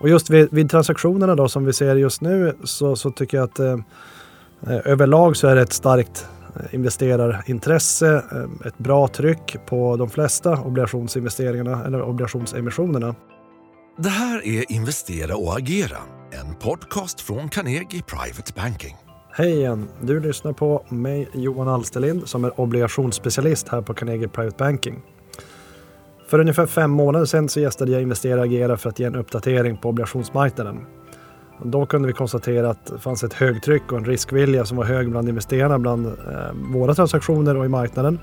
Och just vid, vid, transaktionerna då som vi ser just nu så, så tycker jag att eh, överlag så är det ett starkt eh, investerarintresse, eh, ett bra tryck på de flesta obligationsinvesteringarna eller obligationsemissionerna. Det här är Investera och agera, en podcast från Carnegie Private Banking. Hej igen! Du lyssnar på mig Johan Alsterlind som är obligationsspecialist här på Carnegie Private Banking. För ungefär fem månader sedan så gästade jag Investera Agera för att ge en uppdatering på obligationsmarknaden. Då kunde vi konstatera att det fanns ett högtryck och en riskvilja som var hög bland investerarna bland eh, våra transaktioner och i marknaden.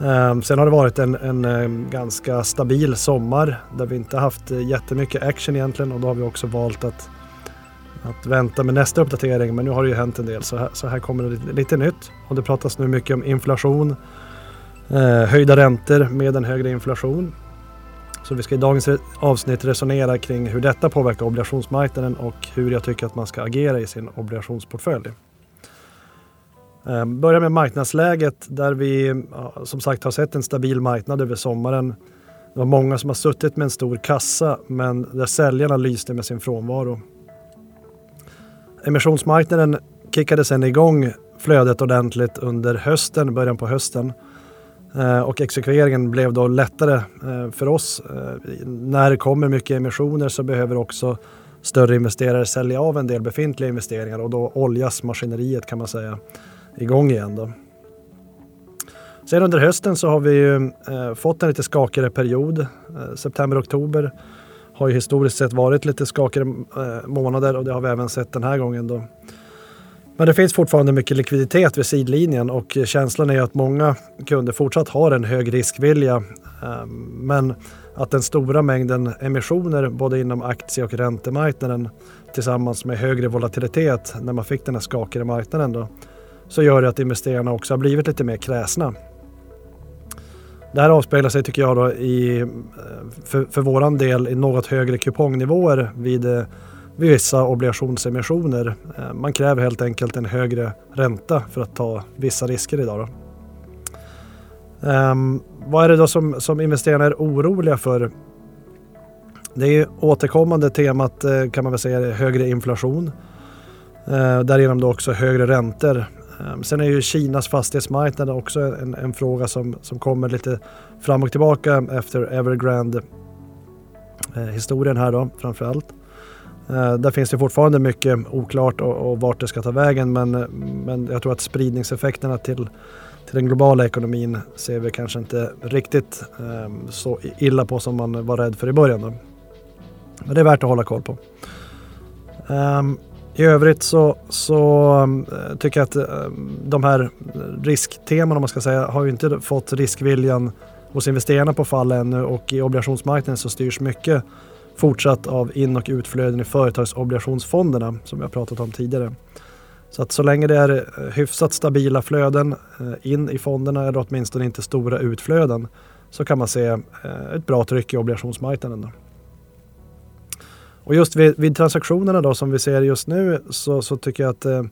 Eh, sen har det varit en, en eh, ganska stabil sommar där vi inte haft jättemycket action egentligen och då har vi också valt att, att vänta med nästa uppdatering. Men nu har det ju hänt en del så här, så här kommer det lite, lite nytt. Och det pratas nu mycket om inflation, Eh, höjda räntor med en högre inflation. Så vi ska i dagens avsnitt resonera kring hur detta påverkar obligationsmarknaden och hur jag tycker att man ska agera i sin obligationsportfölj. Eh, börja med marknadsläget där vi som sagt har sett en stabil marknad över sommaren. Det var många som har suttit med en stor kassa men där säljarna lyste med sin frånvaro. Emissionsmarknaden kickade sedan igång flödet ordentligt under hösten, början på hösten. Eh, och exekveringen blev då lättare eh, för oss. Eh, när det kommer mycket emissioner så behöver också större investerare sälja av en del befintliga investeringar och då oljas maskineriet kan man säga igång igen. Då. Sen under hösten så har vi ju fått en lite skakigare period. September-oktober har ju historiskt sett varit lite skakigare månader och det har vi även sett den här gången. Då. Men det finns fortfarande mycket likviditet vid sidlinjen och känslan är att många kunder fortsatt har en hög riskvilja. Ehm, men att den stora mängden emissioner både inom aktie och räntemarknaden tillsammans med högre volatilitet när man fick den här skakigare marknaden då, så gör det att investerarna också har blivit lite mer kräsna. Det här avspeglar sig tycker jag då i, eh, för, för våran del i något högre kupongnivåer vid eh, vid vissa obligationsemissioner. Eh, man kräver helt enkelt en högre ränta för att ta vissa risker idag. Då. Um, vad är det då som, som investerarna är oroliga för? Det är återkommande temat eh, kan man väl säga högre inflation. Uh, därigenom då också högre räntor. Um, sen är ju Kinas fastighetsmarknad också en, en, fråga som, som kommer lite fram och tillbaka efter Evergrande historien här då framförallt. allt. Eh, där finns det fortfarande mycket oklart och, och vart det ska ta vägen men, men jag tror att spridningseffekterna till, till den globala ekonomin ser vi kanske inte riktigt eh, så illa på som man var rädd för i början. Då. Men det är värt att hålla koll på. Um, I övrigt så, så um, tycker jag att um, de här riskteman om man ska säga har ju inte fått riskviljan hos investerarna på fall ännu och i obligationsmarknaden så styrs mycket fortsatt av in och utflöden i företagsobligationsfonderna som vi har pratat om tidigare. Så att så länge det är eh, hyfsat stabila flöden eh, in i fonderna eller åtminstone inte stora utflöden så kan man se eh, ett bra tryck i obligationsmarknaden. Då. Och just vid, vid, transaktionerna då som vi ser just nu så, så tycker jag att eh,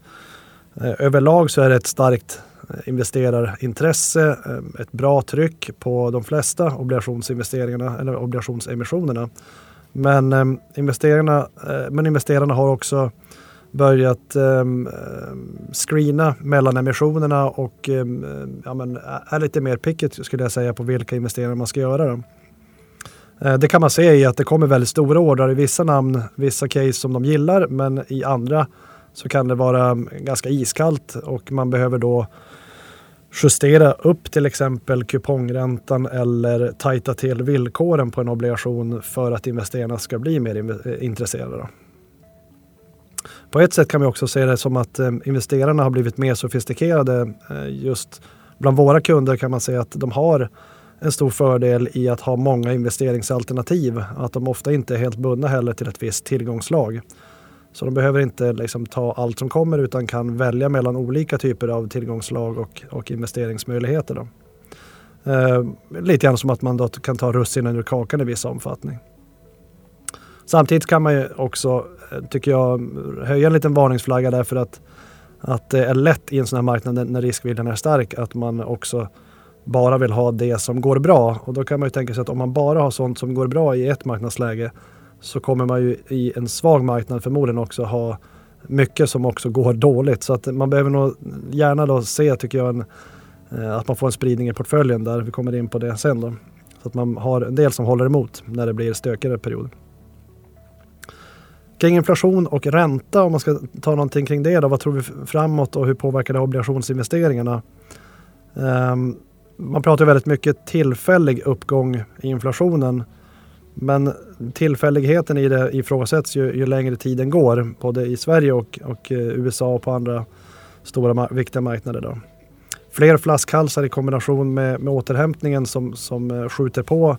överlag så är det ett starkt investerarintresse, ett bra tryck på de flesta obligationsinvesteringarna eller obligationsemissionerna. Men, eh, investerarna, eh, men investerarna har också börjat eh, screena mellan emissionerna och eh, ja, men, är lite mer picket skulle jag säga på vilka investeringar man ska göra. Då. Eh, det kan man se i att det kommer väldigt stora ordrar i vissa namn, vissa case som de gillar men i andra så kan det vara ehm, ganska iskallt och man behöver då justera upp till exempel kupongräntan eller tajta till villkoren på en obligation för att investerarna ska bli mer eh, intresserade. På ett sätt kan vi också se det som att eh, investerarna har blivit mer sofistikerade. Eh, just bland våra kunder kan man säga att de har en stor fördel i att ha många investeringsalternativ. Att de ofta inte är helt bundna heller till ett visst tillgångslag. Så de behöver inte liksom ta allt som kommer utan kan välja mellan olika typer av tillgångslag och, och investeringsmöjligheter. Då. Eh, lite grann som att man då kan ta russinen ur kakan i viss omfattning. Samtidigt kan man ju också, eh, tycker jag, höja en liten varningsflagga därför att, att det är lätt i en sån här marknad när riskviljan är stark att man också bara vill ha det som går bra. Och då kan man ju tänka sig att om man bara har sånt som går bra i ett marknadsläge så kommer man ju i en svag marknad förmodligen också ha mycket som också går dåligt. Så att man behöver nog gärna då se, tycker jag, en, eh, att man får en spridning i portföljen där. Vi kommer in på det sen då. Så att man har en del som håller emot när det blir stökigare perioder. Kring inflation och ränta, om man ska ta någonting kring det då, vad tror vi framåt och hur påverkar det obligationsinvesteringarna? Um, man pratar väldigt mycket tillfällig uppgång i inflationen. Men tillfälligheten i det ifrågasätts ju, ju längre tiden går, både i Sverige och, och eh, USA och på andra stora viktiga marknader. Då. Fler flaskhalsar i kombination med, med återhämtningen som, som eh, skjuter på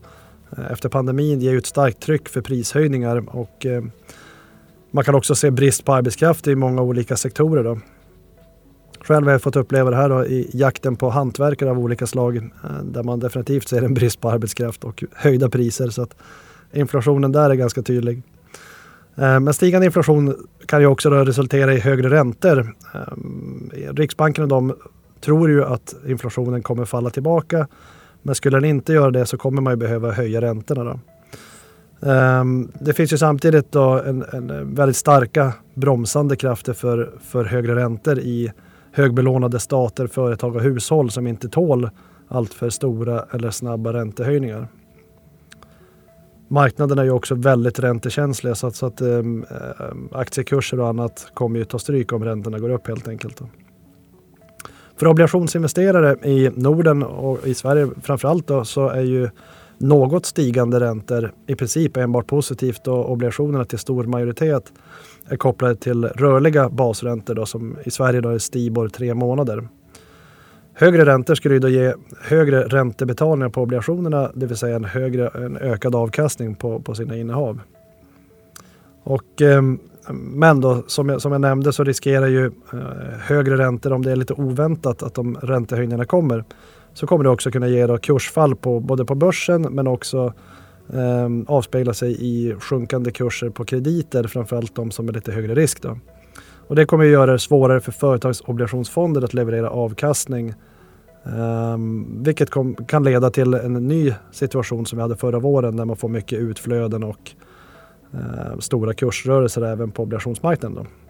eh, efter pandemin ger ju ett starkt tryck för prishöjningar och eh, man kan också se brist på arbetskraft i många olika sektorer. Då. Själv har jag fått uppleva det här då, i jakten på hantverkare av olika slag eh, där man definitivt ser en brist på arbetskraft och höjda priser. Så att inflationen där är ganska tydlig. Eh, men stigande inflation kan ju också resultera i högre räntor. Eh, Riksbanken och de tror ju att inflationen kommer falla tillbaka. Men skulle den inte göra det så kommer man ju behöva höja räntorna. Då. Ehm, det finns ju samtidigt då en, en väldigt starka bromsande krafter för, för högre räntor i högbelånade stater, företag och hushåll som inte tål alltför stora eller snabba räntehöjningar. Marknaden är ju också väldigt räntekänsliga så att, så att eh, aktiekurser och annat kommer ju ta stryk om räntorna går upp helt enkelt. För obligationsinvesterare i Norden och i Sverige framförallt då, så är ju något stigande räntor i princip enbart positivt och obligationerna till stor majoritet är kopplade till rörliga basräntor då, som i Sverige då är Stibor tre månader. Högre räntor skulle då ge högre räntebetalningar på obligationerna, det vill säga en, högre, en ökad avkastning på, på sina innehav. Och, eh, men då, som jag, som jag nämnde så riskerar ju eh, högre räntor, om det är lite oväntat att de räntehöjningarna kommer, så kommer det också kunna ge då kursfall på, både på börsen men också eh, avspegla sig i sjunkande kurser på krediter, framförallt de som är lite högre risk. Då. Och det kommer att göra det svårare för företagsobligationsfonder att leverera avkastning eh, vilket kom, kan leda till en ny situation som vi hade förra våren där man får mycket utflöden och eh, stora kursrörelser även på obligationsmarknaden. Då.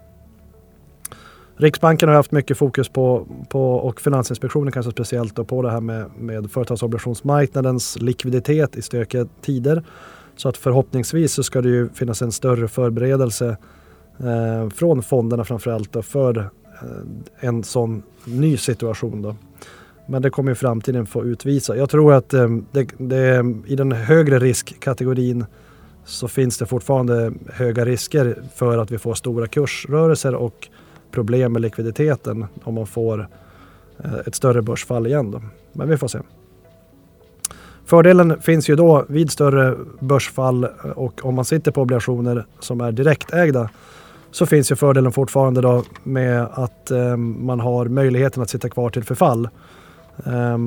Riksbanken har haft mycket fokus på, på och Finansinspektionen kanske speciellt då, på det här med, med företagsobligationsmarknadens likviditet i stökiga tider. Så att förhoppningsvis så ska det ju finnas en större förberedelse eh, från fonderna framförallt då, för eh, en sån ny situation. Då. Men det kommer ju framtiden få utvisa. Jag tror att eh, det, det, i den högre riskkategorin så finns det fortfarande höga risker för att vi får stora kursrörelser och problem med likviditeten om man får eh, ett större börsfall igen. Då. Men vi får se. Fördelen finns ju då vid större börsfall eh, och om man sitter på obligationer som är direktägda så finns ju fördelen fortfarande då med att eh, man har möjligheten att sitta kvar till förfall. Eh,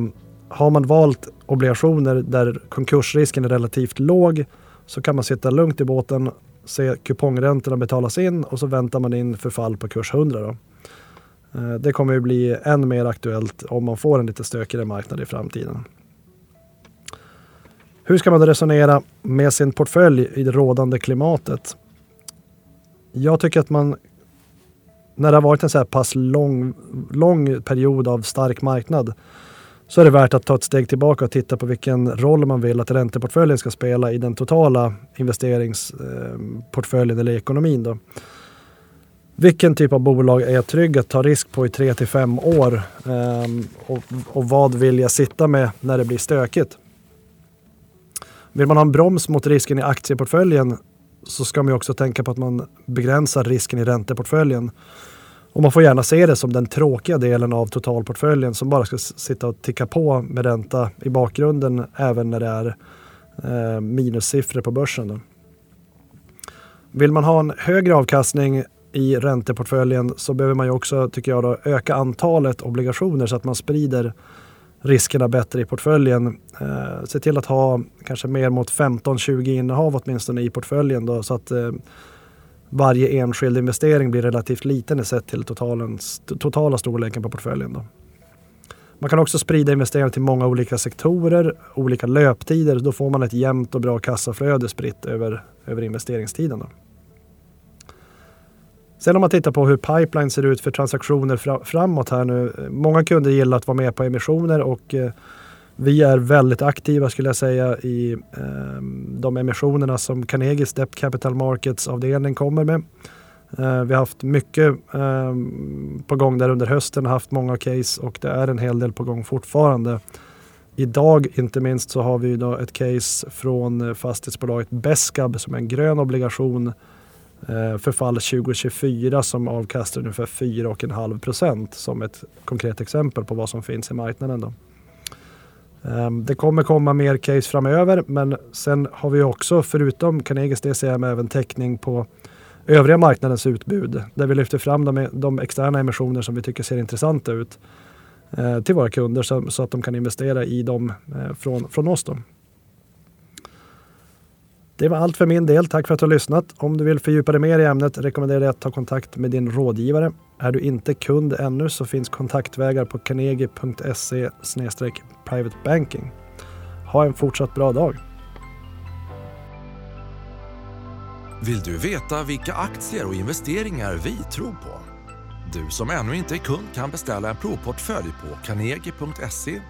har man valt obligationer där konkursrisken är relativt låg så kan man sitta lugnt i båten se kupongräntorna betalas in och så väntar man in förfall på kurs 100. Då. Eh, det kommer ju bli än mer aktuellt om man får en lite stökigare marknad i framtiden. Hur ska man då resonera med sin portfölj i det rådande klimatet? Jag tycker att man, när det har varit en så här pass lång, lång period av stark marknad, så är det värt att ta ett steg tillbaka och titta på vilken roll man vill att ränteportföljen ska spela i den totala investeringsportföljen eller ekonomin. Då. Vilken typ av bolag är jag trygg att ta risk på i 3 till fem år? Ehm, och, och, vad vill jag sitta med när det blir stökigt? Vill man ha en broms mot risken i aktieportföljen så ska man också tänka på att man begränsar risken i ränteportföljen. Och man får gärna se det som den tråkiga delen av totalportföljen som bara ska sitta och ticka på med ränta i bakgrunden även när det är eh, minussiffror på börsen. Då. Vill man ha en högre avkastning i ränteportföljen så behöver man ju också, tycker jag, då, öka antalet obligationer så att man sprider riskerna bättre i portföljen. Eh, se till att ha kanske mer mot 15-20 innehav åtminstone i portföljen då, så att eh, varje enskild investering blir relativt liten i sett till totalens, totala storleken på portföljen. Då. Man kan också sprida investeringar till många olika sektorer, olika löptider. Då får man ett jämnt och bra kassaflöde spritt över, över investeringstiden. Då. Sen om man tittar på hur pipeline ser ut för transaktioner framåt här nu. Många kunder gillar att vara med på emissioner och eh, vi är väldigt aktiva skulle jag säga i eh, de emissionerna som Carnegies Debt Capital Markets avdelning kommer med. Eh, vi har haft mycket eh, på gång där under hösten, haft många case och det är en hel del på gång fortfarande. Idag inte minst så har vi då ett case från fastighetsbolaget Beskab som är en grön obligation eh, förfall 2024 som avkastar ungefär 4,5 procent som ett konkret exempel på vad som finns i marknaden. Då. Ehm, det kommer komma mer case framöver men sen har vi också förutom Carnegies DCM även täckning på övriga marknadens utbud där vi lyfter fram de, de externa emissioner som vi tycker ser intressanta ut eh, till våra kunder så, så, att de kan investera i dem eh, från, från oss. Då. Det var allt för min del. Tack för att du har lyssnat. Om du vill fördjupa dig mer i ämnet rekommenderar jag att ta kontakt med din rådgivare. Är du inte kund ännu så finns kontaktvägar på carnegie.se privatebanking. Ha en fortsatt bra dag. Vill du veta vilka aktier och investeringar vi tror på? Du som ännu inte är kund kan beställa en provportfölj på carnegie.se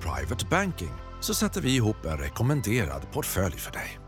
privatebanking så sätter vi ihop en rekommenderad portfölj för dig.